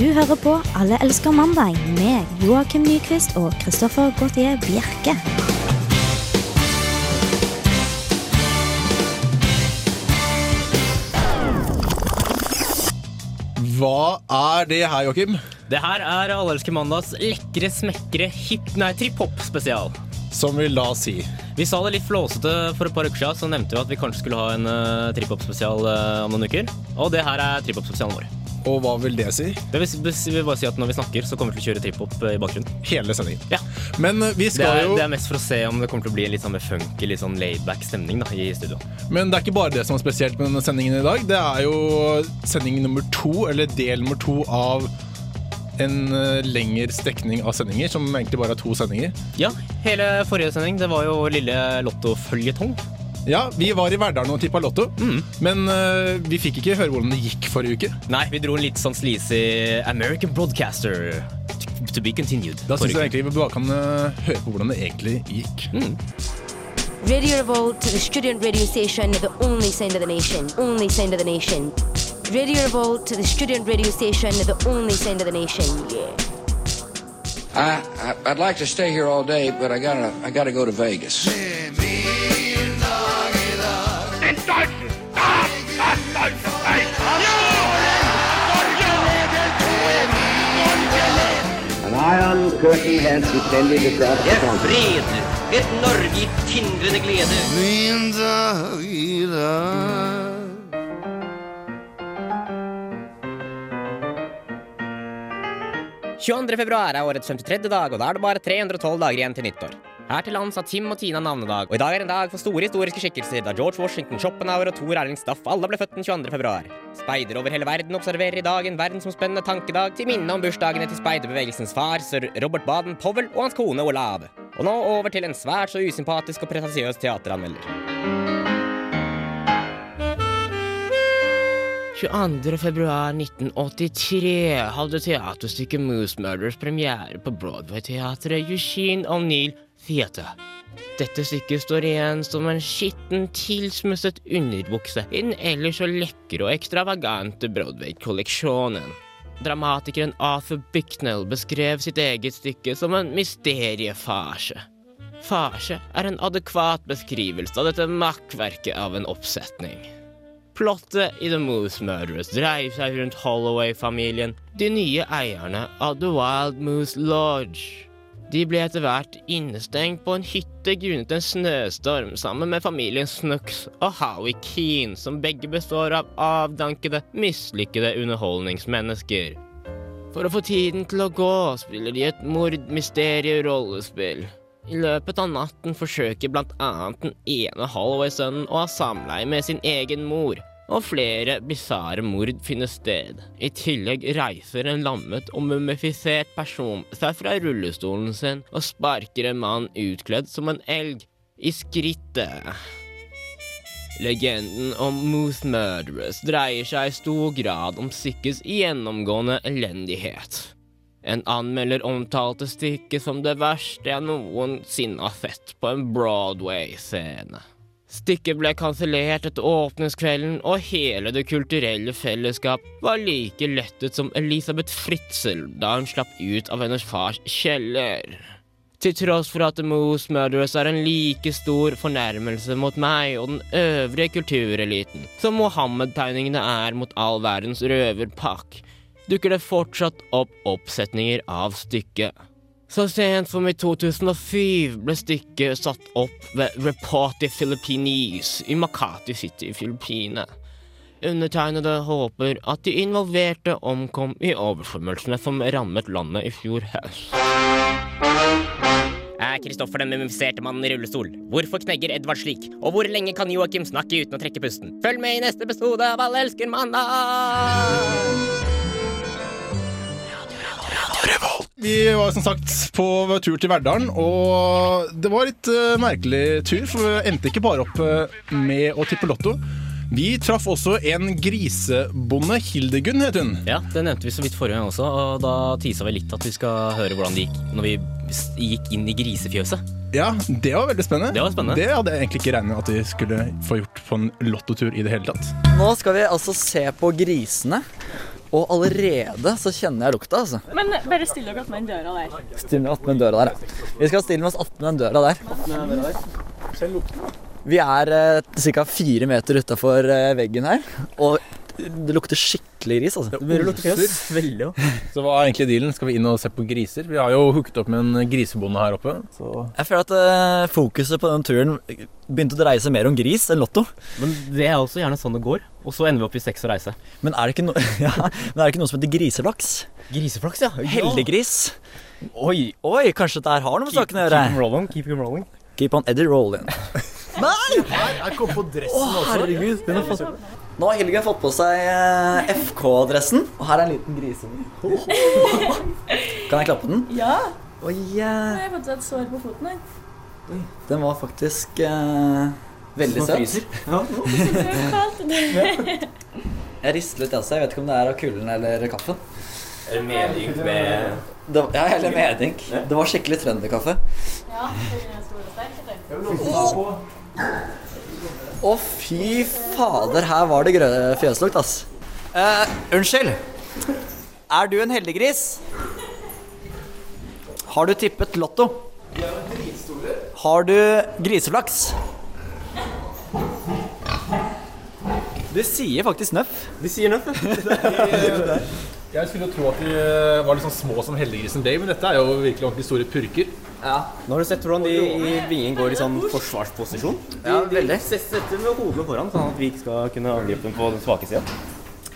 Du hører på Alle elsker mandag med Joakim Nyquist og Christoffer Gautier Bjerke. Hva er det her, Joakim? Det her er Alle elsker mandags lekre, smekre hip... Nei, trip-hop-spesial. Som vil da si Vi sa det litt flåsete for et par uker siden, så nevnte vi at vi kanskje skulle ha en uh, trip-hop-spesial uh, om noen uker. Og det her er trip-hop-spesialen vår. Og hva vil det si? Det vil, vil bare si at Når vi snakker, så kommer vi til å kjøre trip-hop uh, i bakgrunnen. Hele sendingen. Ja. Men vi vi Det skal er, jo det er mest for å se om det kommer til å bli en litt sånn funky, litt sånn laidback stemning da, i studio. Men det er ikke bare det som er spesielt med denne sendingen i dag. Det er jo sending nummer to, eller del nummer to av en uh, lengre strekning av sendinger, som egentlig bare er to sendinger. Ja, hele forrige sending det var jo lille Lotto-føljetong. Ja, vi var i Verdalen og tippa Lotto, Mm. men uh, vi fikk ikke høre hvordan det gikk forrige uke. Nei, vi dro en litt sånn sleazy American Broadcaster. To- be continued. Da syns jeg egentlig vi bare kan uh, høre på hvordan det egentlig gikk. Radio Revolt, the student radio station, the only sound of the nation. Only sound of the nation. Radio Revolt, the student radio station, the only sound of the nation. Yeah. I, I I'd like to stay here all day, but I gotta I gotta go to Vegas. An iron curtain has descended across the Det er fred, et Norge i tindrende glede. 22. februar er årets 53. dag, og da er det bare 312 dager igjen til nyttår. Her til lands har Tim og Tina navnedag, og i dag er en dag for store historiske skikkelser, da George Washington, Schopenhauer og Thor Erling Staff alle ble født den 22. februar. Speidere over hele verden observerer i dag en verdensomspennende tankedag til minne om bursdagene til speiderbevegelsens far, sir Robert Baden-Powell, og hans kone Olav. Og nå over til en svært så usympatisk og pretensiøs teateranmelder. 22. februar 1983 hadde teaterstykket Moose Murders premiere på Broadway-teatret Eugene O'Neill Theatre. Dette stykket står igjen som en skitten, tilsmusset underbukse i den ellers så lekre og ekstravagante Broadway-kolleksjonen. Dramatikeren Arthur Bicknell beskrev sitt eget stykke som en mysteriefarse. Farse er en adekvat beskrivelse av dette makkverket av en oppsetning. Plottet i The Moose Murderers dreier seg rundt Holloway-familien, de nye eierne av The Wild Moose Lodge. De ble etter hvert innestengt på en hytte grunnet en snøstorm sammen med familien Snooks og Howie Keane, som begge består av avdankede, mislykkede underholdningsmennesker. For å få tiden til å gå spiller de et mordmysterie-rollespill. I løpet av natten forsøker blant annet den ene Holloway-sønnen å ha samleie med sin egen mor, og flere bisarre mord finner sted. I tillegg reiser en lammet og mumifisert person seg fra rullestolen sin og sparker en mann utkledd som en elg i skrittet. Legenden om Moose Murderers dreier seg i stor grad om stykkets gjennomgående elendighet. En anmelder omtalte stykket som det verste jeg noensinne har sett på en Broadway-scene. Stykket ble kansellert etter åpningskvelden, og hele det kulturelle fellesskap var like lettet som Elisabeth Fritzel da hun slapp ut av hennes fars kjeller. Til tross for at The Moose Murderers er en like stor fornærmelse mot meg og den øvrige kultureliten som Mohammed-tegningene er mot all verdens røverpakk, dukker det fortsatt opp oppsetninger av stykket. Så sent som i 2007 ble stykket satt opp ved Reporti Philippines i Makati City i Filippinene. Undertegnede håper at de involverte omkom i oversvømmelsene som rammet landet i fjor høst. Er Kristoffer den mumifiserte mannen i rullestol? Hvorfor knegger Edvard slik? Og hvor lenge kan Joakim snakke uten å trekke pusten? Følg med i neste episode av Alle elsker mandag! Vi var som sagt på tur til Verdalen, og det var litt uh, merkelig tur, for vi endte ikke bare opp uh, med å tippe Lotto. Vi traff også en grisebonde. Hildegunn het hun. Ja, det nevnte vi så vidt forrige gang også, og da tisa vi litt at vi skal høre hvordan det gikk når vi gikk inn i grisefjøset. Ja, Det var veldig spennende. Det var spennende. Det hadde jeg egentlig ikke regnet med at vi skulle få gjort på en lottotur i det hele tatt. Nå skal vi altså se på grisene Og allerede så kjenner jeg lukta, altså. Men bare still dere attmed den døra der. Stille meg attmed døra der, ja. Vi skal stille oss attmed den døra der. Vi er eh, ca. fire meter utafor eh, veggen her, og det lukter skikkelig gris. altså. Det begynner å lukte oser. veldig òg. Så hva er egentlig dealen? Skal vi inn og se på griser? Vi har jo hooket opp med en grisebonde her oppe. Så Jeg føler at uh, fokuset på den turen begynte å dreie seg mer om gris enn lotto. Men det er også gjerne sånn det går. Og så ender vi opp i sex og reise. Men er det ikke, no ja, men er det ikke noe som heter griseflaks? Griseflaks, ja. Heldiggris? Oi. Oi, kanskje det her har noe med saken å gjøre? Keep him rolling. Keep him rolling. Keep on Eddie rolling. Nei! Jeg kom på dressen også herregud. Den har fått... Nå har Hilgen fått på seg eh, FK-dressen, og her er en liten grisunge. Kan jeg klappe den? Ja. Oi, uh, Jeg har fått et sår på foten her. den var faktisk uh, veldig søt. er kaldt. Jeg rister litt, altså. Jeg vet ikke om det er av kulden eller kaffen. Eller det medynk med Det, ja, eller medynk. Det var skikkelig trønderkaffe. Ja, den stor og sterk. Å, fy fader, her var det grønne fjøslukt, ass. Eh, unnskyld. Er du en heldiggris? Har du tippet lotto? Har du griseflaks? Det sier faktisk nøff. De sier nøff, Jeg skulle jo tro at de eh, var litt sånn små som heldiggrisen Dave, men dette er jo virkelig ordentlig store purker. Ja, Nå har du sett hvordan de i vingen går i sånn forsvarsposisjon? Ja, Ja, de veldig. setter med hodet foran, sånn at vi ikke skal kunne angripe dem på den svake sida.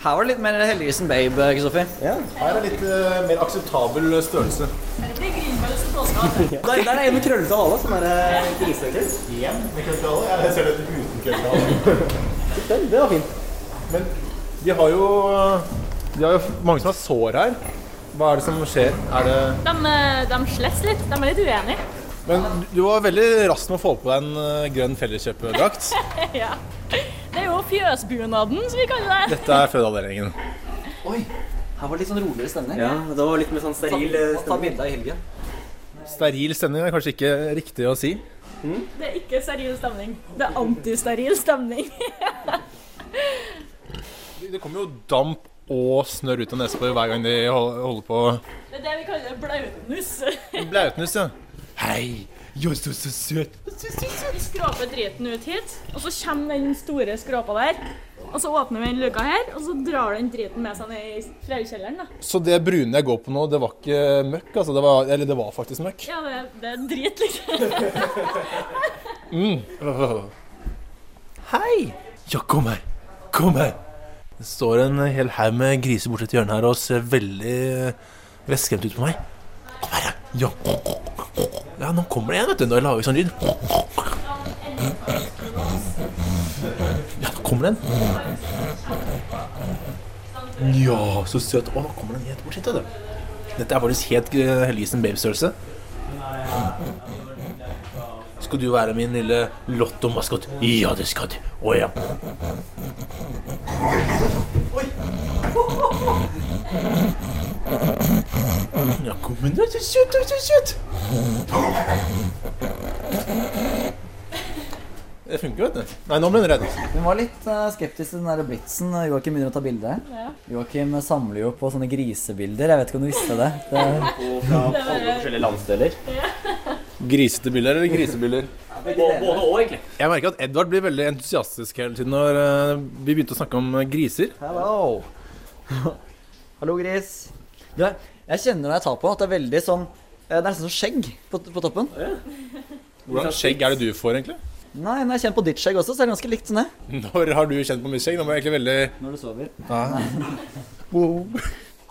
Her var det litt mer heldiggrisen babe, Kristoffer. Ja. Her er litt uh, mer akseptabel størrelse. Det. Der, der er en med krøllete hale som er eh, grisekrøll. Ja, med krøllhale? Jeg ser det uten krøllhale. Den, det var fint. Men de har jo De har jo mange som har sår her. Hva er det som skjer? Er det De, eh, de slåss litt. De er litt uenige. Men du var veldig rask med å få på deg en eh, grønn felleskjøpedrakt. ja. Det er jo fjøsbunaden, som vi kaller det. Dette er fødeavdelingen. Oi, her var det litt sånn roligere stemning. Ja, det var litt med sånn steril stemning. Ta bilde i helgen. Steril stemning er kanskje ikke riktig å si. Det er ikke steril stemning. Det er antisteril stemning. Det kommer jo damp og snørr ut av nesa på hver gang de holder på. Det er det vi kaller blautnuss. Blautnuss, ja. Hei, Jo, er så, så søt. Vi skraper driten ut hit, og så kommer den store skrapa der. Og så åpner vi den luka her, og så drar den driten med seg ned i flaukjelleren. Så det brune jeg går på nå, det var ikke møkk? altså? Det var, eller det var faktisk møkk? Ja, det, det er drit, liksom. Mm. Hei! Ja, kom her. Kom her. Det står en hel haug med griser borti et hjørne her og ser veldig vettskremt ut på meg. Kom her, ja. Ja. Nå kommer det en, vet du. Når jeg lager sånn lyd. Ja, nå kommer den. Ja, så søt. Å, nå kommer den helt bort hit, vet du. Dette er faktisk helt uh, Helgesen babystørrelse. Skal du være min lille lottomaskot? Ja, det skal du. Å ja. Ja, kom igjen, så søt, så søt. Det funker, vet du. Nei, nå ble hun redd. Hun var litt eh, skeptisk til den der blitsen. Joakim begynner å ta bilde. Ja. Joakim samler jo på sånne grisebilder. Jeg vet ikke om du visste det. det Og fra alle forskjellige landsdeler. Grisete bilder eller grisebilder? Både og, egentlig. Jeg merker at Edvard blir veldig entusiastisk hele tiden når eh, vi begynte å snakke om eh, griser. Hello. Hallo, gris. Du, jeg kjenner når jeg tar på at det er veldig sånn eh, Det er nesten som skjegg på, på toppen. Hvordan skjegg er det du får, egentlig? Nei, når jeg kjenner på ditt skjegg også, så er det ganske likt sånn det. Når har du kjent på mitt skjegg? Nå må jeg egentlig veldig Når du sover. Wow.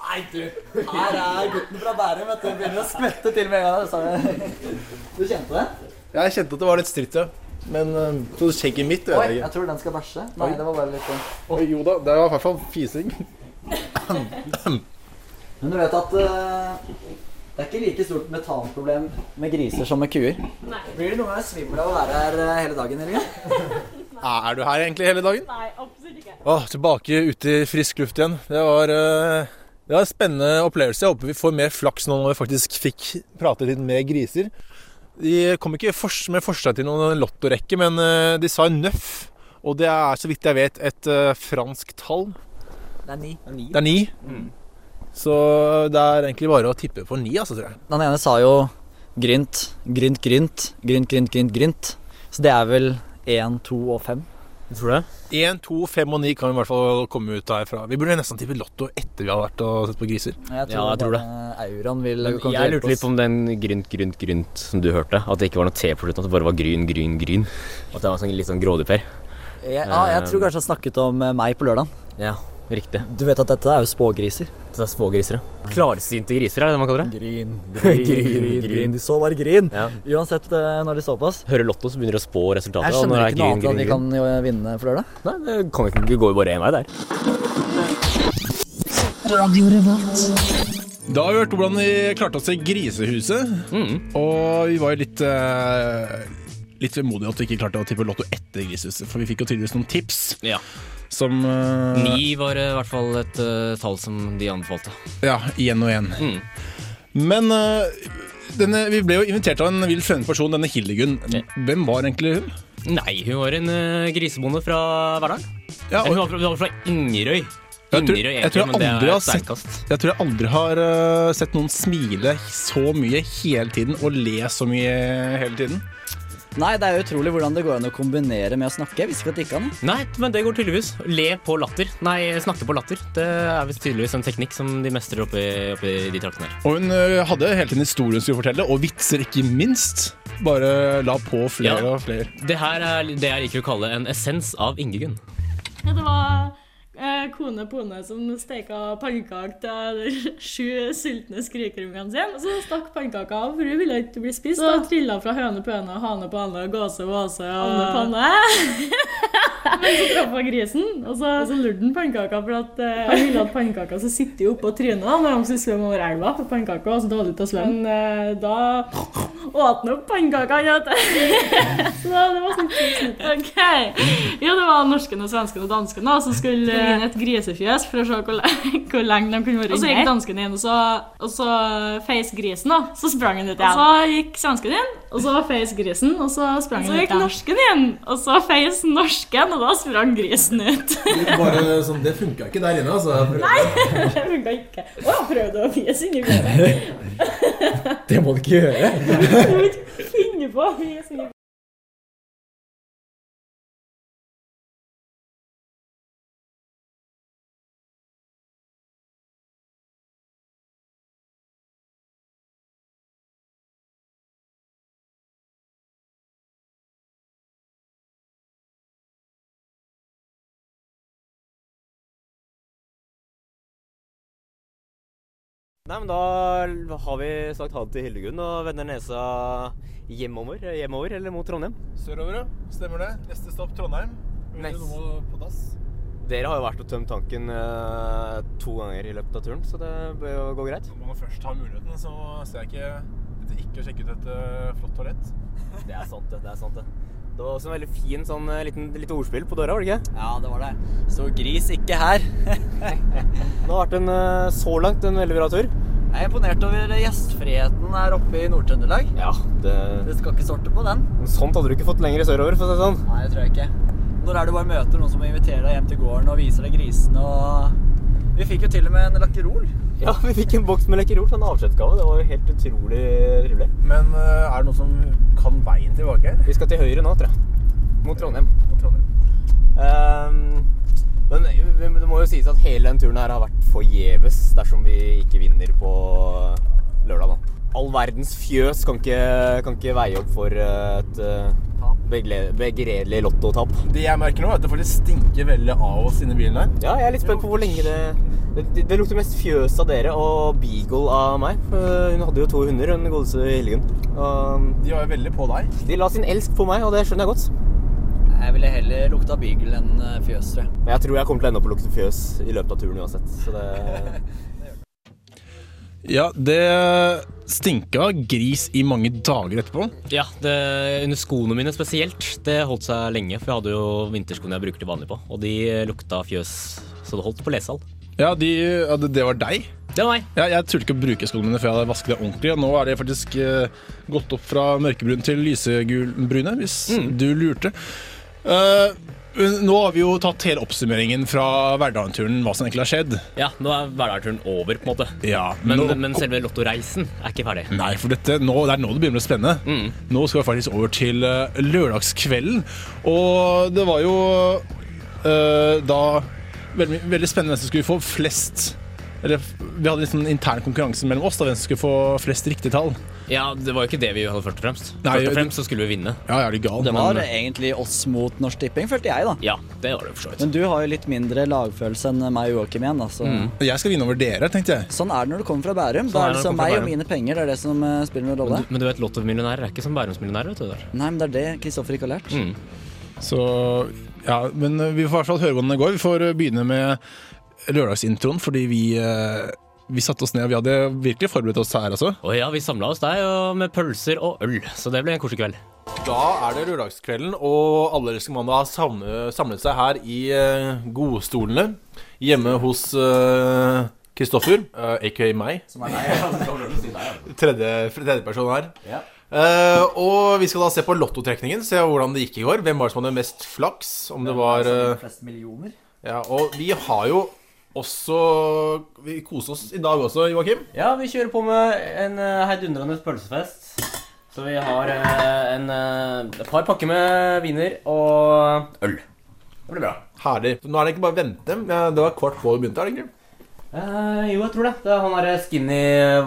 Nei, du. Her er gutten fra Bærum, vet du. Begynner å skvette til med en gang. Du kjente det? Ja, Jeg kjente at det var litt stritt, ja. Men eh, så skjegget mitt Oi, ødelegger. jeg tror den skal bæsje. Nei, det var bare litt sånn. Oi, jo da. Det var i hvert fall fising. Men du vet at uh, det er ikke like stort metanproblem med griser som med kuer. Nei. Blir det noen ganger svimmel av å være her hele dagen, Helge? Er du her egentlig hele dagen? Nei, absolutt ikke. Åh, tilbake ute i frisk luft igjen. Det var, eh, det var en spennende opplevelse. Jeg håper vi får mer flaks nå når vi faktisk fikk prate litt med griser. De kom ikke med forslag til noen lottorekke, men eh, de sa nøff. Og det er, så vidt jeg vet, et eh, fransk tall. Det er ni. Det er ni. Så det er egentlig bare å tippe på ni, altså, tror jeg. Den ene sa jo Grynt, Grynt, Grynt, Grynt, Grynt, Grynt, Grynt. Så det er vel én, to og fem. Tror du det? Én, to, fem og ni kan vi i hvert fall komme ut herfra. Vi burde nesten tippe Lotto etter vi har vært og sett på griser. Jeg Ja, jeg tror det. bare vil Men komme til å jeg lurte litt på om den grynt, grynt, grynt som du hørte. At det ikke var noe T på slutten, at det bare var gryn, gryn, gryn. At det var sånn, litt sånn grådig per. Jeg, ja, jeg tror kanskje han snakket om eh, meg på lørdag. Ja, riktig. Du vet at dette er jo spågriser. Det er spågriser, ja. Klarsynte griser, er det det man kaller det? Grin. Grin, grin, grin. De så bare grin. Ja. Uansett eh, når de så på oss. Hører Lotto, så begynner de å spå resultatet. Jeg skjønner er ikke noe annet enn at vi kan jo vinne for lørdag. Nei, det kan ikke, Vi går jo bare én vei der. Da har vi hørt hvordan vi klarte oss i Grisehuset. Og vi var jo litt eh, Litt vemodig at vi ikke klarte å tippe Lotto etter Grisehuset. For vi fikk jo tydeligvis noen tips Ja. som uh, Ni var i hvert fall et uh, tall som de anbefalte. Ja, igjen og igjen. Mm. Men uh, denne, vi ble jo invitert av en vill fremmed person, denne Hildegunn. Hvem var egentlig hun? Nei, hun var en grisebonde fra Verdal. Ja, Hun hun var fra Ingerøy. Jeg tror- jeg tror jeg sett- jeg tror jeg aldri har sett noen smile så mye hele tiden og le så mye hele tiden. Nei, det er utrolig hvordan det går an å kombinere med å snakke. Jeg visste ikke at det gikk an. Nei, men det går tydeligvis. Le på latter. Nei, snakke på latter. Det er visst tydeligvis en teknikk som de mestrer oppi, oppi de traktene her. Og hun eh, hadde hele tiden historien skulle fortelle, og vitser ikke minst. Bare la på flere Ja. og flere. Det her er det jeg liker å kalle en essens av Ingegunn. Ja, det var kone Pone som steika pannekaker til sju sultne skrikerungene sine. Så stakk pannekaka av, for hun ville ikke bli spist. Så trilla fra høne på høne, hane på hane, gåse på våse og Anne panne. Men så traff hun grisen, og så, og så lurte han pannekaka for at eh, han ville at pannekaka skulle sitte oppå trynet da, når de skulle svømme over elva. For pannekaka var så dårlig til å svømme. Men eh, da åt han opp pannekaka. Ja, så det var sånn snitt. Ok. Ja, det var norsken og svensken og dansken da, som skulle inn i et grisefjøs for å se hvor, hvor lenge de kunne være Og så gikk dansken inn, og så, og så feis grisen, da. Så sprang han ut igjen. Og så gikk svensken inn, og så feis grisen, og så sprang han ut igjen. Så gikk norsken inn, og så feis norsken, og da sprang grisen ut. Bare sånn, Det funka ikke der inne, altså. det funka ikke. Å, jeg prøvde å fjes inni fjøset. Det må du ikke gjøre. Du må ikke finne på å fjes inni Nei, men Da har vi sagt ha det til Hildegunn og vender nesa hjemover, hjemover eller mot Trondheim. Sørover, ja. Stemmer det. Neste stopp Trondheim. Nice. må på dass. Dere har jo vært og tømt tanken eh, to ganger i løpet av turen, så det bør jo gå greit. Når man først har muligheten, så ser jeg ikke ikke å sjekke ut et eh, flott toalett. Det er sant, det. det er sant det. Det var også en veldig fin sånn eh, liten, litt ordspill på døra, var det ikke? Ja, det var det. Så gris ikke her. Det har vært en eh, så langt en veldig bra tur. Jeg er imponert over gjestfriheten her oppe i Nord-Trøndelag. Ja, det... Det skal ikke sorte på den. Sånt hadde du ikke fått lenger sørover, for å si det sånn. Nei, det tror jeg ikke. Når er det bare møter noen som inviterer deg hjem til gården og viser deg grisene og Vi fikk jo til og med en lakkerol. Ja, vi fikk en boks med Lekkerol som en avskjedsgave. Det var jo helt utrolig trivelig. Men eh, er det noen som kan veien tilbake her? Vi skal til høyre nå, tror jeg. Mot Trondheim. Mot Trondheim. Um, men det må jo sies at hele den turen her har vært forgjeves dersom vi ikke vinner på lørdag, da. All verdens fjøs kan ikke, kan ikke veie opp for eh, et uh, begle- begredelig lottotap. Det jeg merker nå, er at det faktisk stinker veldig av oss inni bilen her. Ja, jeg er litt spent på hvor lenge det Det, det lukter mest fjøs av dere og beagle av meg. Hun hadde jo to hunder, hun godeste Hildegunn. De var jo veldig på deg. de la sin elsk på meg, og det skjønner jeg godt. Jeg ville heller lukta beagle enn eh, fjøs, tror jeg. Men jeg tror jeg kommer til å ende opp å lukte fjøs i løpet av turen uansett. Så det Ja, det stinka gris i mange dager etterpå. Ja, det, under skoene mine spesielt. Det holdt seg lenge, for jeg hadde jo vinterskoene jeg bruker til vanlig på. Og de lukta fjøs så det holdt på lesehall. Ja, de, ja det, var deg. Det var meg. Ja, jeg turte ikke å bruke skoene mine før jeg hadde vasket det ordentlig. Og nå er det faktisk eh, gått opp fra mørkebrun til lysegulbrune, hvis Mm. du lurte. Eh, Nå har vi jo tatt hele oppsummeringen fra Verdalen-turen, hva som egentlig har skjedd. Ja, nå er hverdagsturen over, på en måte. Ja, Men, nå- men selve lottoreisen er ikke ferdig. Nei, for dette, nå, det er nå det begynner å spenne. Mm. Nå skal vi faktisk over til eh, lørdagskvelden. Og det var jo eh, da veldig, veldig spennende hvem som skulle få flest Eller vi hadde en sånn intern konkurranse mellom oss da hvem som skulle få flest riktige tall. Ja, det var jo ikke det vi hadde først og fremst. Nei, først og fremst så skulle vi vinne. Ja, er litt gal. Det var men- egentlig oss mot Norsk Tipping, følte jeg, da. Ja, det var det for så vidt. Men du har jo litt mindre lagfølelse enn meg og Joakim igjen, da. Så. Mm. Jeg skal vinne over dere, tenkte jeg. Sånn er det når du kommer fra Bærum. Sånn da er det det kommer meg og mine penger, det er det som uh, spiller noen rolle. Men du, men du vet, lottomillionærer er ikke som Bærumsmillionærer, vet du. Der. Nei, men det er det Kristoffer ikke har lært. Mm. Så ja, men eh, vi får i hvert fall høre hvordan det går. Vi får eh, begynne med lørdagsintroen, fordi vi, eh, vi satte oss ned og vi hadde virkelig forberedt oss her, altså. Og ja, vi samla oss der og med pølser og øl, så det ble en koselig kveld. Da er det lørdagskvelden, og alle elsker mandag har samlet, samlet seg her i uh, godstolene hjemme hos eh, Kristoffer, uh, aka meg. Som er deg. Tredje, tredje person her. Uh, og vi skal da se på lottotrekningen, se hvordan det gikk i går. Hvem var det som hadde mest flaks? Om det var uh. Ja, og vi har jo også Vi koser oss i dag også, Joakim. Ja, vi kjører på med en uh, heidundrende pølsefest. Så vi har eh, en, eh, et par pakker med viner og øl. Det blir bra. Herlig. Nå er det ikke bare å vente. Det var kvart på vi begynte, er det ikke? Eh, jo, jeg tror det. Det er han derre skinny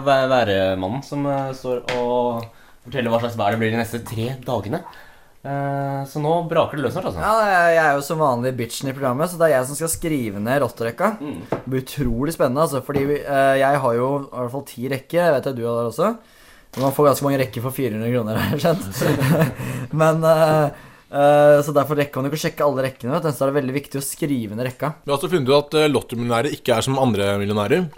væremannen som eh, står og forteller hva slags vær det blir de neste tre dagene. Eh, så nå braker det løs snart, altså. Ja, jeg er jo som vanlig bitchen i programmet, så det er jeg som skal skrive ned rotterekka. Mm. Det blir utrolig spennende, altså, fordi vi, eh, jeg har jo i hvert fall ti rekker. Jeg vet at du har det også. Og Man får ganske mange rekker for 400 kroner, har jeg skjønt. Men Uh, eh, Så derfor rekker man jo ikke å sjekke alle rekkene, vet du. Så er det veldig viktig å skrive ned rekka. Vi har også funnet ut at uh, lottomillionærer ikke er som andre millionærer.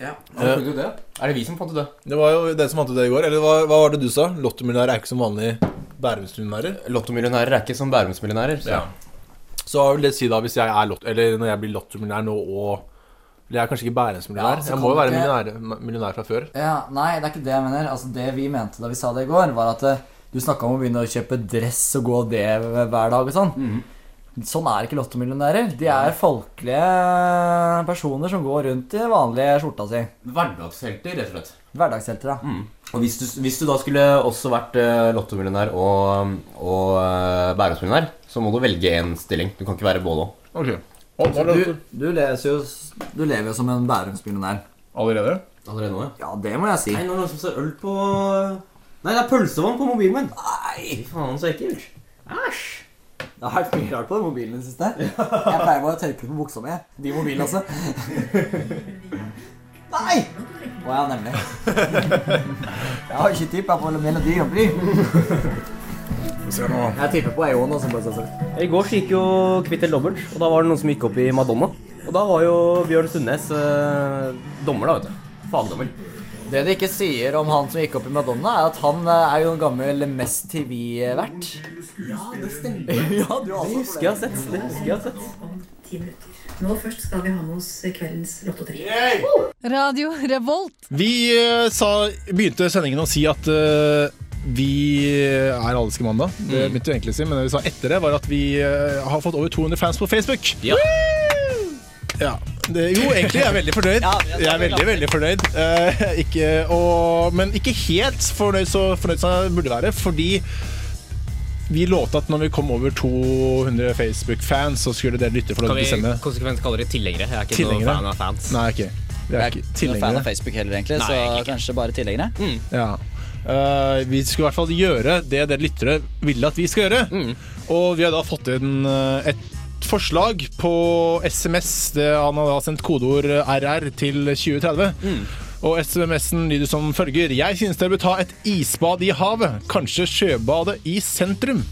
Ja. Har du det? Er det vi som fant ut det? Det var jo det som fant ut det i går. Eller hva, hva var det du sa? Lottomillionærer er ikke som vanlige Bærumsmillionærer. Lottomillionærer er ikke som Bærumsmillionærer. så- Ja. Så vil det si da hvis jeg er lott... Eller når jeg blir lottomillionær nå og Eller jeg er kanskje ikke Bærumsmillionær. Ja, så jeg må jo være ikke- millionær, millionær fra før. Ja, Nei, det er ikke det jeg mener. Altså Det vi mente da vi sa det i går, var at eh, du snakka om å begynne å kjøpe dress og gå det hver dag og sånn. Sånn er ikke lottomillionærer. De er folkelige personer som går rundt i vanlige skjorta si. Hverdagshelter, rett og slett. Hverdagshelter, da. Og hvis du, hvis du da skulle også vært uh, lottomillionær og, og uh, Bærumsmillionær, så må du velge én stilling. Du kan ikke være både òg. Ok. Du, du, jo, du lever jo som en Bærumsmillionær. Allerede? Allerede nå, ja. Ja, det må jeg si. Nei, nå er det noen som ser øl på Nei, det er pølsevann på mobilen min. Nei, faen, så ekkelt. Æsj. Det har vært mye rart på den mobilen i det siste. Jeg pleier bare å tørke ut på buksa mi. De mobilene, altså. Nei! Å ja, nemlig. Jeg har ikke tippa på Melodi Grand Prix. Jeg tipper på. Også, sagt. I går gikk jo Kvittel dobbelt, og da var det noen som gikk opp i Madonna. Og da var jo Bjørn Sundnes eh, dommer, da, vet du. Fagdommer. Det de ikke sier om han som gikk opp i Madonna, er at han eh, er jo en gammel Mest TV-vert. Ja, det stemmer. ja, du Det husker jeg har sett. Det husker jeg har sett. Nå først skal vi ha med oss kveldens lottotrekk. Radio Revolt. Vi eh, sa, begynte sendingen å si at uh, vi er Alleske mandag. Det Mm. begynte vi egentlig å si, men det vi sa etter det, var at vi har fått over 200 fans på Facebook. Ja. Ja. Det, jo, egentlig er jeg veldig fornøyd. Ja, jeg er veldig, veldig fornøyd. Eh, ikke, og, men ikke helt fornøyd så fornøyd som jeg burde være, fordi vi lovte at når vi kom over 200 Facebook-fans, så skulle dere lytte for Kan vi konsekvent kalle dere tilhengere? Jeg er ikke Tilhengere? noen fan av fans. Nei, ok. Vi Jeg er ikke noen fan av Facebook heller, egentlig, Nei, så kanskje bare tilhengere. Ja. Uh, vi skulle i hvert fall gjøre det dere lyttere ville at vi skal gjøre. Mm. Og vi har da fått inn eh, et forslag på SMS. Det, han har da sendt kodeord RR til 2030. Mm. Og SMS-en lyder som følger. Jeg synes dere bør ta et isbad i havet. Kanskje sjøbadet i sentrum.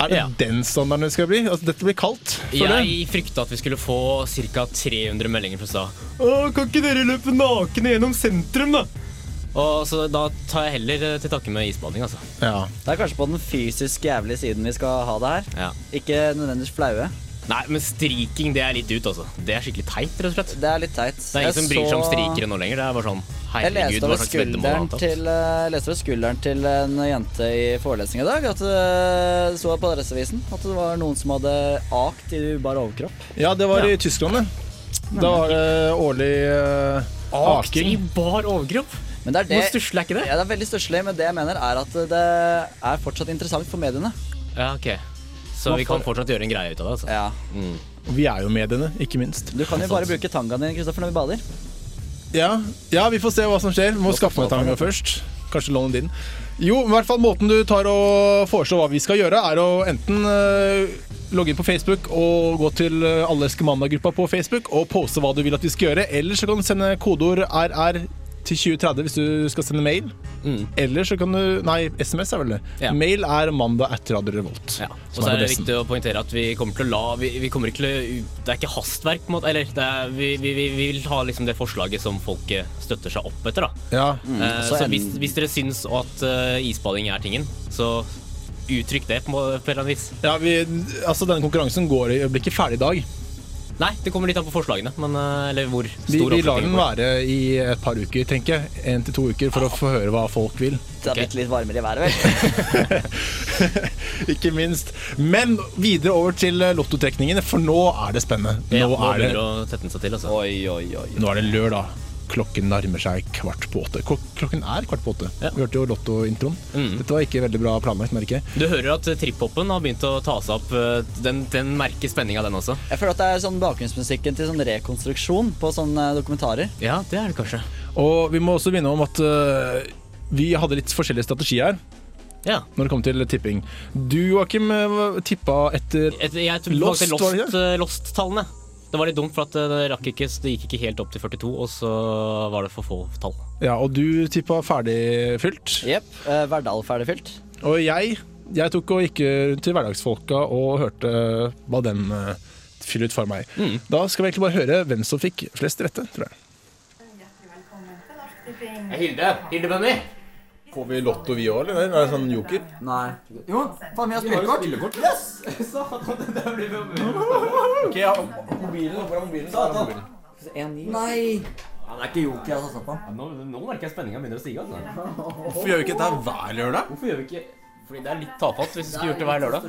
Er det Ja. den standarden det skal bli? Altså, dette blir kaldt. Jeg frykta at vi skulle få ca. 300 meldinger fra stad. Kan ikke dere løpe nakne gjennom sentrum, da? Og så Da tar jeg heller eh, til takke med isbading, altså. Ja. Det er kanskje på den fysisk jævlige siden vi skal ha det her. Ja. Ikke nødvendigvis flaue. Nei, men striking det er litt ut, altså. Det er skikkelig teit, rett og slett. Det er litt teit. Det er ingen som bryr seg om strikere nå lenger. Det er bare sånn Jeg Herregud, leste hva over slags veddemål skulderen har tatt. til, jeg leste over skulderen til en jente i forelesning i dag. At eh, det sto på Adresseavisen at det var noen som hadde akt i bar overkropp. Ja, det var Ja. i Tyskland, det. Da var det årlig uh, Akt i aking. bar overkropp? Men det er det, Hvor stusslig er ikke det? Ja, det er veldig stusslig, men det jeg mener er at det er fortsatt interessant for mediene. Ja, ok. Så vi kan fortsatt gjøre en greie ut av det, altså. Ja. Mm. Og vi er jo mediene, ikke minst. Du kan jo bare bruke tangaen din Kristoffer, når vi bader. Ja, ja, vi får se hva som skjer. Vi Må skaffe meg tanga først. Kanskje låne din. Jo, i hvert fall måten du tar og foreslår hva vi skal gjøre, er å enten eh, logge inn på Facebook og gå til eh, Alle elsker mandag-gruppa på Facebook og poste hva du vil at vi skal gjøre. Eller så kan du sende kodeord RR til 2030 hvis du skal sende mail. Mm. Eller så kan du Nei, SMS er vel det. Ja. Mail er mandag etter Radio Revolt. Ja. Og så er det viktig å poengtere at vi kommer til å la Vi, vi kommer ikke til å Det er ikke hastverk, på en måte. Eller det er, vi, vi, vi vi vil ha liksom det forslaget som folket støtter seg opp etter, da. Ja. Eh, så så en- hvis, hvis dere syns at uh, isbading er tingen, så uttrykk det på, på et eller annet vis. Ja, vi, altså Denne konkurransen går i, ikke ferdig i dag. Nei, det kommer litt an på forslagene, men eh, Eller hvor stor Vi, vi lar den være i et par uker, tenker jeg. En til to uker for å få høre hva folk vil. Det har blitt litt varmere i været, vel. Ikke minst. Men videre over til eh, lottotrekningene, for nå er det spennende. Ja, Nå nå er det, begynner det å tette seg til, altså. Oi, oi, oi. nå er det lørdag. Klokken nærmer seg kvart på åtte. Klokken er kvart på åtte. Ja. Vi hørte jo lottointroen. Mm. Dette var ikke veldig bra planlagt, merker jeg. Du hører at triphopen har begynt å ta seg opp. eh, Den, den merker spenninga, den også. Jeg føler at det er sånn bakgrunnsmusikken til sånn rekonstruksjon på sånne dokumentarer. Ja, det er det kanskje. Og vi må også minne om at uh, vi hadde litt forskjellige strategier Ja. når det kom til tipping. Du, Joakim, øh, tippa etter etter jeg Lost, Lost, eh, Lost-tallene. Det var litt dumt, for at eh, det, rakk ikke, det gikk ikke helt opp til 42, og så var det for få tall. Ja, og du tippa ferdigfylt. Jepp. Uh, Verdal ferdigfylt. Og jeg, jeg tok og gikk rundt til hverdagsfolka og hørte hva den uh, fyller ut for meg. Mm. Da skal vi egentlig bare høre hvem som fikk flest rette, tror jeg. Hilde! Hilde Bunny! Får vi lotto vi òg, eller? Er det sånn joker? Nei. Jo, faen, vi har spillekort. Yes! Satan, det blir Ok, ja, mobilen, hvor er mobilen? Satan? Nei. Ja, det er ikke joker jeg har satt på. Nå, nå merker jeg spenninga begynner å stige. Altså. Hvorfor gjør vi ikke dette hver lørdag? Hvorfor gjør vi ikke Fordi det er litt tafatt hvis vi skulle gjort det hver lørdag.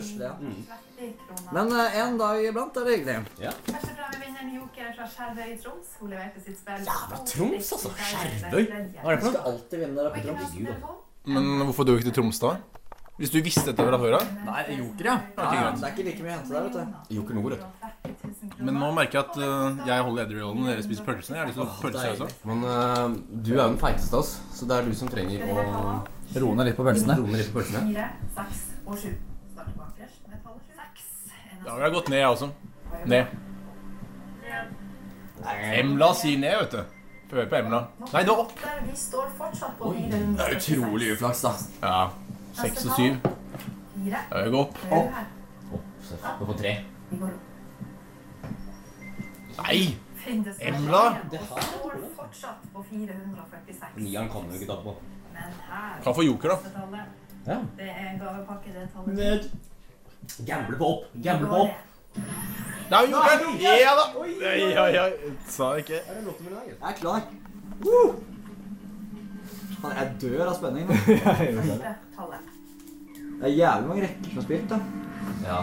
Men uh, en dag iblant er det hyggelig. Ja, Joker fra Skjervøy i Troms. Hun leverte sitt spill. Jævla Troms, altså. Skjervøy. Hva er det for noe? Skal alltid vinne der oppe i Troms. Men hvorfor dro du ikke til Troms da? Hvis du visste dette fra før av? Nei, joker, ja. Det er, Det er ikke like mye å hente der, vet du. Joker Nord, vet du. Men nå merker jeg at uh, jeg holder edru-rollen, dere spiser pølsene. Jeg har lyst til å pølse, jeg også. Men uh, du er jo den feiteste av oss, så det er du som trenger å Roe ned litt på pølsene. Fire, seks og sju. Starter bakerst med tallet. Seks. Da har jeg gått ned, jeg også. Ned. Emla sier ned, vet du. Få høre på Emla. Nei, det var opp. Der vi står fortsatt på 400. Det er utrolig uflaks, da. Ja. Seks og syv. Fire. Da går opp. Her. Gå på tre. Vi går opp. Nei! Det Emla? Det står fortsatt på 446. Nieren kan du ikke ta på. Men her Kan få joker, da. Ja. Det er en gavepakke, det tallet. Gamble på opp. Gamble på opp. Nei, jokeren! Ja da! Oi, oi, oi. Sa jeg ikke. Jeg er klar. Woo! Faen, jeg dør av spenning nå. Første tallet. Det er jævlig mange rekker som har spilt, da. Ja.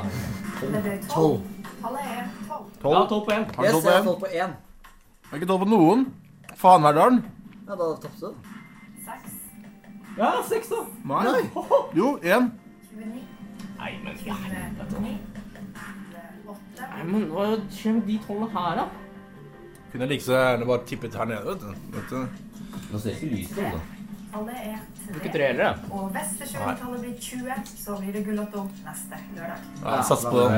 Det ble Tolv. tolv. Tallet er tolv. Ja, tolv på én. Har du Yes, tolv jeg har på én. Det på én. Har ikke tolv på noen. Faen, Verdalen. Ja, da tapte du. Ja, seks, da. Nei. Jo, én. 29. Nei, men 29. Åtte. Nei, men hva skjer med de tallene her, da? Kunne like så gjerne bare tippet her nede, vet du. Vet du. Nå ser ikke lyset ut, det. Alle er Ikke tre. tre heller, da. Og hvis det sjuende tallet blir 20, så blir det gullotto neste lørdag. Ja, Sats på den.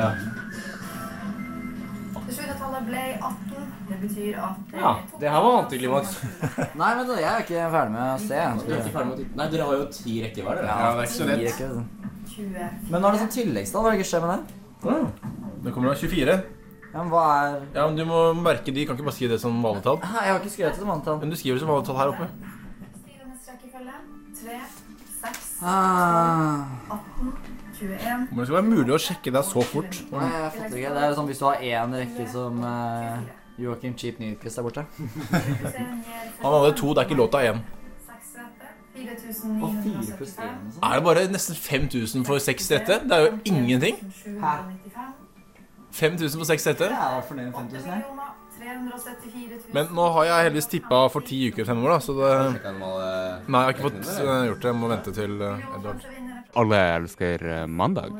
Det sjuende tallet ble 18. Det betyr at det Ja, det her var antiklimaks. Nei, men jeg er ikke ferdig med å se. Du er ikke ferdig med å? Nei, dere har jo ti rekker hver, dere. Ja, det er ikke så lett. det. 24. Men nå er det sånn tilleggstall. Hva er det som skjer med det? Det kommer da 24. Ja, men hva er Ja, men Du må merke de. Kan ikke bare skrive det som vanlig tall. Jeg har ikke skrevet det som manntall. Men du skriver det som vanlig tall her oppe. Stilenes rekkefølge. 3, 6, Ah. 18, 21. Men det skal være mulig å sjekke deg så fort. Nei, jeg fatter ikke. Det er sånn hvis du har én rekke som uh, Joakim Cheap Nyquist der borte. Han hadde to, det er ikke lov til å ha én. Og pluss sånn. Er det bare nesten 5000 for seks rette? Det er jo ingenting. Hæ? 5000 for seks rette? Jeg er fornøyd med 5000, jeg. Men nå har jeg heldigvis tippa for ti uker fremover, da, så det Nei, jeg har ikke fått eh, gjort det. Jeg må vente til eh, Edvard. Alle elsker eh, mandag.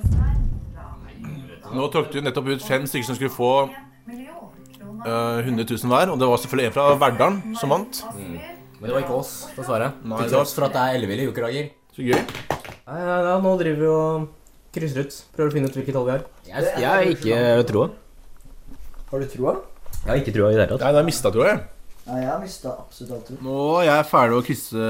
Nå tok du nettopp ut fem stykker som skulle få uh, 100 000 hver, og det var selvfølgelig en fra Verdalen som vant. Men det var ikke oss, dessverre. Nei, tross for at det er elleville jokerdager. Så gøy. Nei, ja, ja, nå driver vi og krysser ut. Prøver å finne ut hvilket tall vi har. Jeg, jeg har ikke troa. Har du troa? Jeg har ikke troa i det hele tatt. Nei, det er mista, tror jeg. Nei, jeg har mista absolutt alt tro. Nå er jeg ferdig å krysse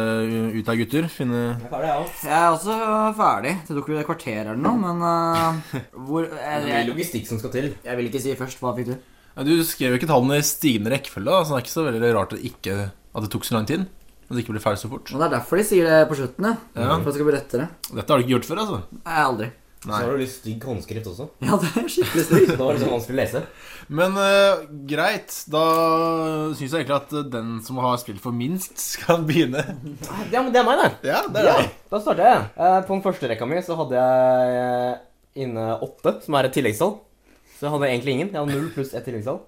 ut her, gutter. Finne Jeg er også ferdig. Det tok vel et kvarter eller noe, men uh, hvor Det er logistikk som skal til. jeg vil ikke si først. Hva fikk du? ja, Du skrev jo ikke tallene i stigende rekkefølge, da, så det er ikke så veldig rart at, ikke, at det tok så lang tid. At det ikke ble ferdig så fort. Og Det er derfor de sier det på slutten, ja. Ja. For det skal bli rettere. Dette har du ikke gjort før, altså? Nei, aldri. Så har du litt stygg håndskrift også. Ja, det er skikkelig stygg. da var det var liksom vanskelig å lese. Men uh, greit, da syns jeg egentlig at den som har spilt for minst, skal begynne. Ja, men det er meg, det. Ja, det er det. Da starter jeg. Uh, På den første rekka mi så hadde jeg eh, inne åtte, som er et tilleggstall. Så jeg hadde egentlig ingen. Jeg hadde null pluss ett tilleggstall.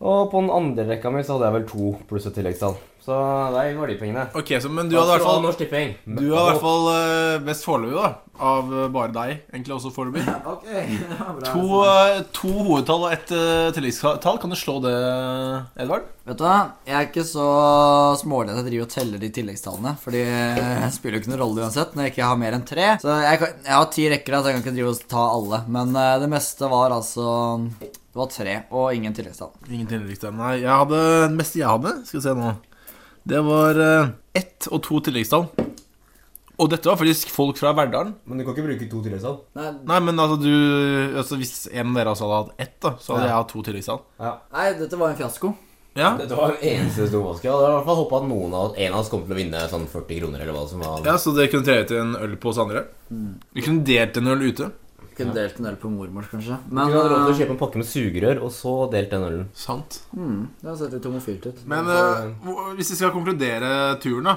Og på den andre rekka mi så hadde jeg vel to pluss et tilleggstall. Så der var de pengene. Ok, så, Men du hadde i hvert fall Norsk Tipping. Du har i hvert fall eh, best foreløpig, da. Av eh, bare deg, egentlig også foreløpig. Ok, ja, bra. To, eh, to hovedtall og ett uh, tilleggstall. Kan du slå det, Edvard? Vet du hva, jeg er ikke så smålig at jeg driver og teller de tilleggstallene. Fordi jeg spiller jo ikke noen rolle uansett når jeg ikke har mer enn tre. Så jeg, kan, jeg har ti rekker, da, så jeg kan ikke drive og ta alle. Men eh, det meste var altså Det var tre, og ingen tilleggstall. Ingen tilleggstall. Nei, jeg hadde det meste jeg hadde. Skal vi se nå. Det var eh, ett og to tilleggstall. Og dette var faktisk folk fra Verdalen. Men du kan ikke bruke to tilleggstall. Nei, Nei, men altså du altså, Hvis en av dere også hadde hatt ett, da så hadde Ja. jeg hatt to tilleggstall. Ja. nei dette var en fiasko. Ja. Dette var den eneste store vaske Jeg hadde i hvert fall håpa at noen av en av oss kom til å vinne sånn 40 kroner, eller hva som var. ja, Så dere kunne trede til en øl på oss andre? Vi kunne delt en øl ute. Kunne delt en øl på mormors, kanskje. Men du hadde råd til å eh, kjøpe en pakke med sugerør, og så delt den ølen. Sant. mm, det har sett litt homofilt ut. Men uh, hvis vi skal konkludere turen, da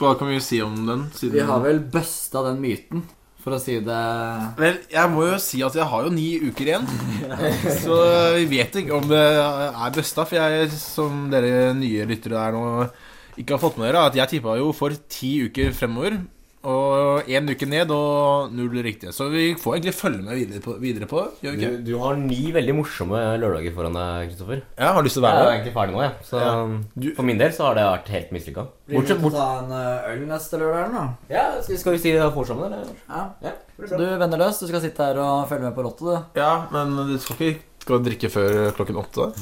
Hva kan vi si om den? Siden Vi har vel busta den myten, for å si det Vel, jeg må jo si at jeg har jo ni uker igjen. Så vi vet ikke om det er busta. For jeg, som dere nye lyttere der nå ikke har fått med dere, at jeg tippa jo for ti uker fremover. Og én uke ned og null riktige. Så vi får egentlig følge med videre på, videre på. Gjør vi Du, ikke? du har ni veldig morsomme lørdager foran deg, Kristoffer. Ja, har lyst til å være med? Jeg er egentlig ferdig nå, jeg. Så Ja. Du- for min del så har det vært helt mislykka. Blir vi til å ta en eh, øl neste lørdag, eller noe? Ja, skal, skal vi si det sammen, eller? Ja. Ja, Så du, venneløs, du skal sitte her og følge med på Lotto, du. Ja, men du skal ikke gå og drikke før klokken åtte?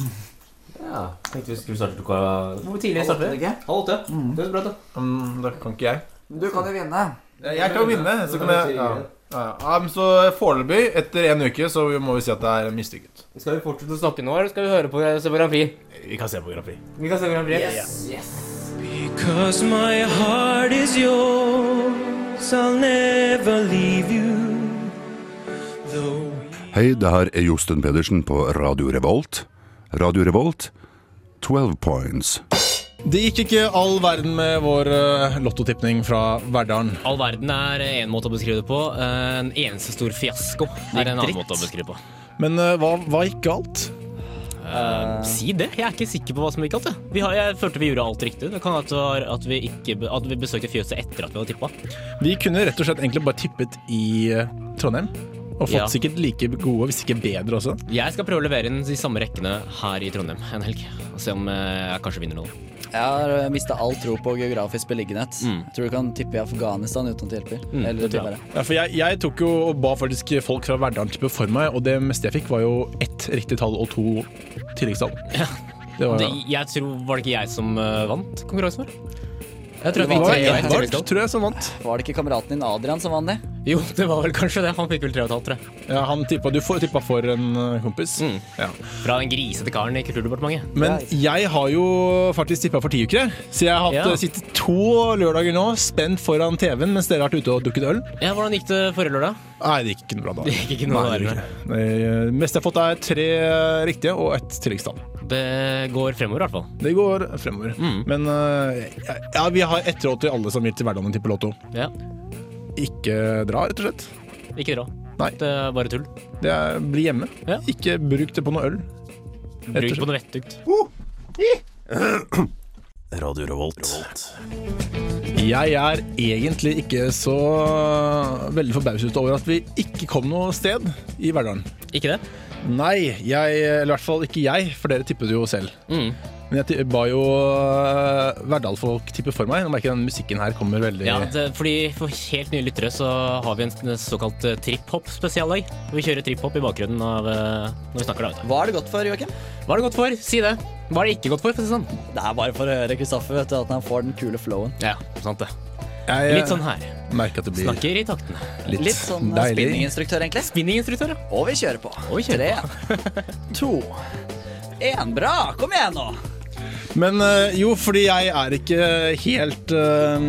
Ja, tenkte vi skulle starte klokka Hvor tidlig starter vi? Halv åtte. Mm. Det er så bra, da. Mm, da kan ikke jeg. Men Du kan jo vinne. Jeg kan vinne. Så kan jeg ja. Ja, ja, så foreløpig, etter en uke, så må vi si at det er mislykket. Skal vi fortsette å snakke nå, eller skal vi høre på se på Grand Prix? Vi kan se på Grand Prix. Vi kan se på Grand Prix. Yes. yes. Because my heart is yours, I'll never leave you. Though Hei, det her er Josten Pedersen på Radio Revolt. Radio Revolt, 12 points. Det gikk ikke all verden med vår uh, lottotipning fra Verdalen. All verden er én måte å beskrive det på. En eneste stor fiasko er en annen måte å beskrive det på. Men uh, hva, hva gikk galt? Uh, si det. Jeg er ikke sikker på hva som gikk galt. Jeg. Vi har, jeg følte vi gjorde alt riktig. Det kan at, at, vi ikke, at vi besøkte fjøset etter at vi hadde tippa. Vi kunne rett og slett egentlig bare tippet i eh, Trondheim. Og fått Ja. sikkert like gode, hvis ikke bedre også. Jeg skal prøve å levere inn de samme rekkene her i Trondheim en helg. Og se om eh, jeg kanskje vinner noe. Jeg har mista all tro på geografisk beliggenhet. Mm. Jeg tror du kan tippe i Afghanistan uten at det hjelper. Mm, Eller det. Ja, for jeg, jeg tok jo og ba faktisk folk fra Verdalen tippe for meg, og det meste jeg fikk, var jo ett riktig tall og to tilleggstall. Det var, Det, jeg tror, var det ikke jeg som uh, vant konkurransen vår? Jeg tror det var Edvard, tror jeg, som vant. Var det ikke kameraten din Adrian som vant det? Jo, det var vel kanskje det. Han fikk vel tre og et halvt, tror jeg. Ja, han tippa, du får- tippa for en kompis. kompis. Ja. Fra den grisete karen i Kulturdepartementet. Men jeg har jo faktisk tippa for ti uker. Så jeg har hatt, Ja. eh, sittet to lørdager nå spent foran TV-en mens dere har vært ute og drukket øl. Ja, Hvordan gikk det forrige lørdag? Nei, det gikk ikke noe bra da. Det gikk ikke noe Nei, det ikke meste jeg har fått, er tre riktige og ett tilleggstall. Det går fremover, i hvert fall. Det går fremover. Mm. Men eh, ja, vi har ett råd til alle som vil til hverdagen tippe Lotto. Ja. Ikke dra, rett og slett. Ikke dra. Nei. Det er bare tull. Det er, bli hjemme. Ja. Ikke bruk det på noe øl. Bruk det på noe vettugt. Radio Revolt. Jeg er egentlig ikke så veldig forbauset over at vi ikke kom noe sted i Verdalen. Ikke det? Nei, jeg, eller i hvert fall ikke jeg, for dere tippet jo selv. Mm. Men jeg ba jo uh, Verdal-folk tippe for meg. Nå merker jeg den musikken her kommer veldig Ja, det, fordi For helt nye lyttere så har vi en såkalt eh, trip-hop-spesiallag. Vi kjører trip-hop i bakgrunnen av eh, når vi snakker. da. Hva er det godt for, Joakim? Hva er det godt for? Si det. Hva er det ikke godt for? for å si det sånn? Det er bare for å høre Kristoffer, vet du, at han får den kule flowen. Ja, sant det. Jeg, Litt sånn her. merker at det blir Snakker i taktene. litt, Litt sånn eh, deilig. spinninginstruktør, egentlig. Spinninginstruktør, ja. Og vi kjører på. Og vi kjører Tre, to, én. Bra! Kom igjen nå! Men eh, jo, fordi jeg er ikke helt eh,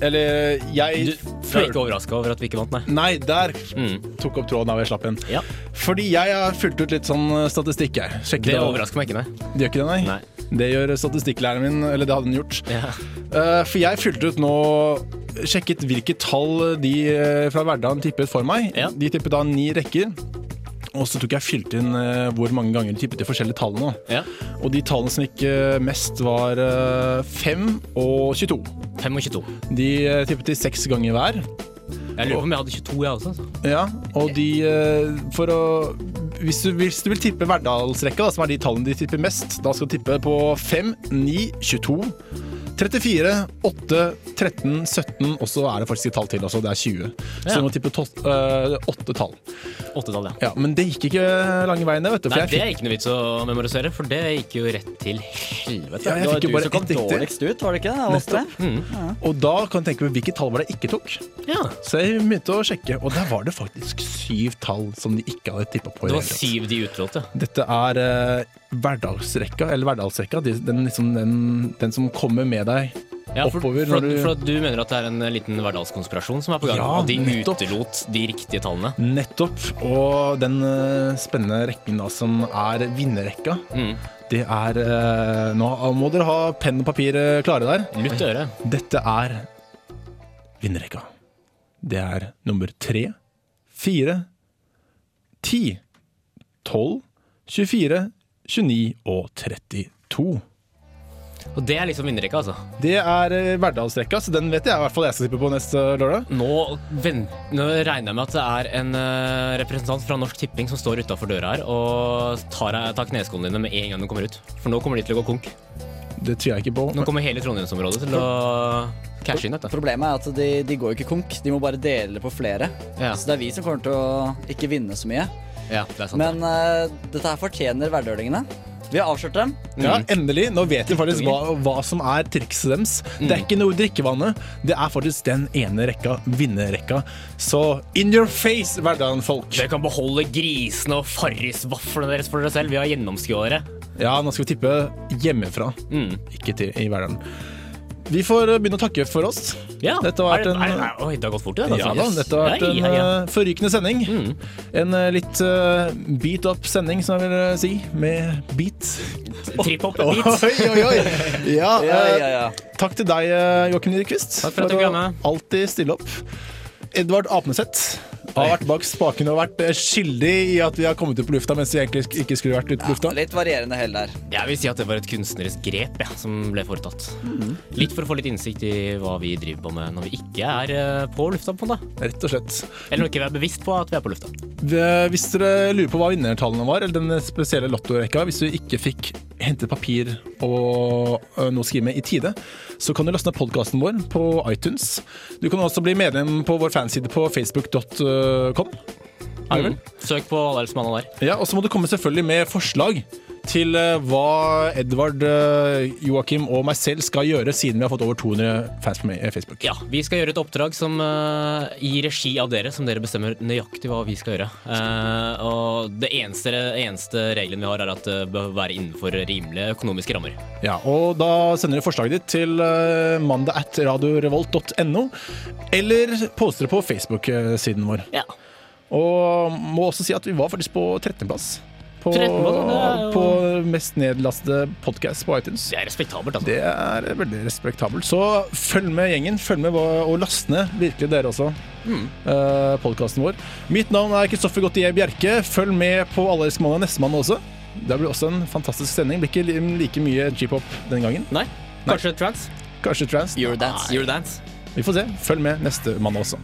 Eller jeg Du, du er ikke overraska over at vi ikke vant, nei? Nei, der Mm. tok opp tråden av jeg slapp inn. Ja. Fordi jeg har fulgt ut litt sånn eh, statistikk her. Sjekket Det overrasker meg ikke, nei. Det gjør ikke det, nei? Nei. Det gjør statistikklæreren min, eller det hadde hun gjort. Ja. For jeg fylte ut nå Sjekket hvilke tall de fra hverdagen tippet for meg. Ja. De tippet da ni rekker. Og så tok jeg fylte inn eh, hvor mange ganger de tippet de forskjellige tallene. Ja. Og de tallene som gikk eh, mest, var eh, 5 og 22. 5 og 22. De eh, tippet de seks ganger hver. Jeg lurer på om jeg hadde 22, jeg også. Altså. Ja, og de eh, For å hvis du, hvis du vil tippe Verdalsrekka, som er de tallene de tipper mest, da skal du tippe på 5, 9, 22, 34, 8, 13, 17, og så er det faktisk et tall til også, det er 20. Så Ja. du må tippe to, eh, åtte tall. Åttetall, ja. Ja, men det gikk ikke lange veien, det, vet du. Nei, det er ikke noe vits å memorisere, for det gikk jo rett til helvete. Ja, jeg fikk jo bare ett riktig. dårligst ut, var det ikke? det, Nettopp. Mm. og da kan du tenke på hvilke tall var det ikke tok. Ja. Så jeg begynte å sjekke, og der var det faktisk syv tall som de ikke hadde tippa på. Det var syv de utvalgte. Dette er eh, hverdagsrekka, eller hverdagsrekka, Den, liksom, den, den som kommer med deg Ja, for, oppover for, du for du mener at det er en liten hverdagskonspirasjon som er på gang? Ja, og de nettopp. utelot de riktige tallene? Nettopp. Og den uh, spennende rekken da som er vinnerrekka, Mm. det er uh, Nå må dere ha penn og papir eh, klare der. Lutt øret. Dette er vinnerrekka. Det er nummer tre, fire, ti, tolv, 24, 29 og 32. Og det er liksom vinnerrekka, altså. Det er eh, Verdalsrekka, så den vet jeg i hvert fall jeg skal tippe på neste lørdag. Nå, ven- nå regner jeg med at det er en eh, representant fra Norsk Tipping som står utafor døra her og tar, tar kneskoene dine med en gang de kommer ut. For nå kommer de til å gå konk. Det tviler jeg ikke på. Nå kommer hele Trondheimsområdet til å cashe inn dette. Problemet er at de, de går jo ikke konk, de må bare dele det på flere. Ja. Så det er vi som kommer til å ikke vinne så mye. Ja, det er sant. Men eh, dette her fortjener verdølingene. Vi har avslørt dem. Ja, Mm. endelig. Nå vet vi faktisk hva, hva som er trikset deres. Det Mm. er ikke noe drikkevannet. Det er faktisk den ene rekka, vinnerrekka. Så in your face, hverdagen-folk. Dere kan beholde grisene og farrisvaflene deres for dere selv. Vi har gjennomskua dere. Ja, nå skal vi tippe hjemmefra, Mm. ikke til, i hverdagen. Vi får begynne å takke for oss. Ja. Dette har vært en- er, er, Oi, det har gått fort, det. altså. Ja da, dette har vært en eh, forrykende sending. Mm. En uh, litt uh, beat up sending, som jeg vil eh, si, med beat. Trip-hop Oi, beat. oi, oi! Ja, Ja, eh, ja, ja. Takk til deg, eh, Joakim Nyquist, for, for at du å alltid stille opp. Edvard Apneseth har vært bak spakene og vært eh, skyldig i at vi har kommet ut på lufta mens vi egentlig ikke skulle vært ute på lufta. Litt varierende hell der. Jeg vil si at det var et kunstnerisk grep ja, som ble foretatt. Mm. Litt for å få litt innsikt i hva vi driver på med når vi ikke er eh, på lufta. på det. Rett og slett. Eller når vi ikke er bevisst på at vi er på lufta. Eh, Hvis dere lurer på hva vinnertallene var, eller den spesielle lottorekka, hvis du ikke fikk hentet papir og noe å skrive med i tide, så kan du laste ned podkasten vår på iTunes. Du kan også bli medlem på vår fanside på facebook.com. Er det vel? Mm. Søk på Allels mann der. Ja, og så må du komme selvfølgelig med forslag til eh, hva Edvard, eh, Joakim og meg selv skal gjøre, siden vi har fått over 200 fans på eh, Facebook. Ja, Vi skal gjøre et oppdrag som i regi av dere, som dere bestemmer nøyaktig hva vi skal gjøre. Og det eneste, eneste regelen vi har, er at det bør være innenfor rimelige økonomiske rammer. Ja, og da sender du forslaget ditt til mandag at radiorevolt.no, eller poster det på Facebook-siden vår. Ja. Og må også si at vi var faktisk på 13.-plass. På, 13. plass, det jo- på mest nedlastede podkast på iTunes. Det er respektabelt, altså. Det er veldig respektabelt. Så følg med gjengen. Følg med og last ned, virkelig dere også, Mm. uh, podkasten vår. Mitt navn er Kristoffer Gautier Bjerke. Følg med på allerisk elsker mandag neste mandag også. Det blir også en fantastisk sending. Blir ikke like mye g-pop denne gangen. Nei. Kanskje trans? Kanskje trans. Eurodance. Eurodance. Vi får se. Følg med neste mandag også.